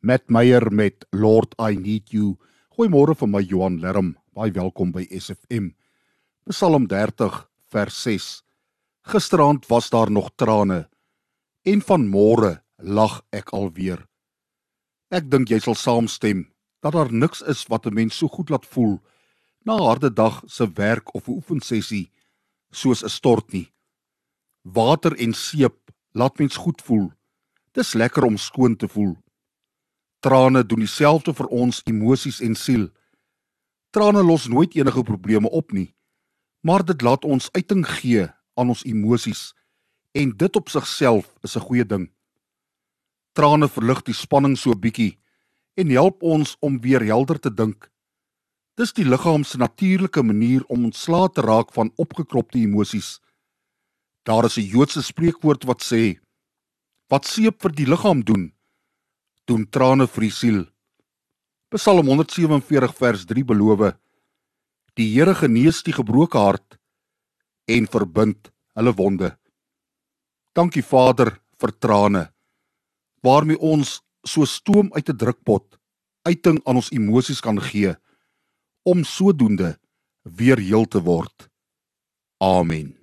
Matt Meyer met Lord I Need You. Goeiemôre vir my Johan Lerm. Baie welkom by SFM. Psalm 30 vers 6. Gisteraand was daar nog trane en van môre lag ek alweer. Ek dink jy sal saamstem dat daar niks is wat 'n mens so goed laat voel na 'n harde dag se werk of 'n oefensessie soos 'n stort nie. Water en seep laat mens goed voel. Dis lekker om skoon te voel. Trane doen dieselfde vir ons emosies en siel. Trane los nooit enige probleme op nie, maar dit laat ons uiting gee aan ons emosies en dit op sigself is 'n goeie ding. Trane verlig die spanning so bietjie en help ons om weer helder te dink. Dis die liggaam se natuurlike manier om ontslae te raak van opgekropte emosies. Daar is 'n Joodse spreekwoord wat sê: Wat seep vir die liggaam doen, doen trane vir die siel. Psalm 147 vers 3 beloof: Die Here genees die gebroke hart en verbind hulle wonde. Dankie Vader vir trane waarmee ons so stoom uit 'n drukpot uiting aan ons emosies kan gee om sodoende weer heel te word. Amen.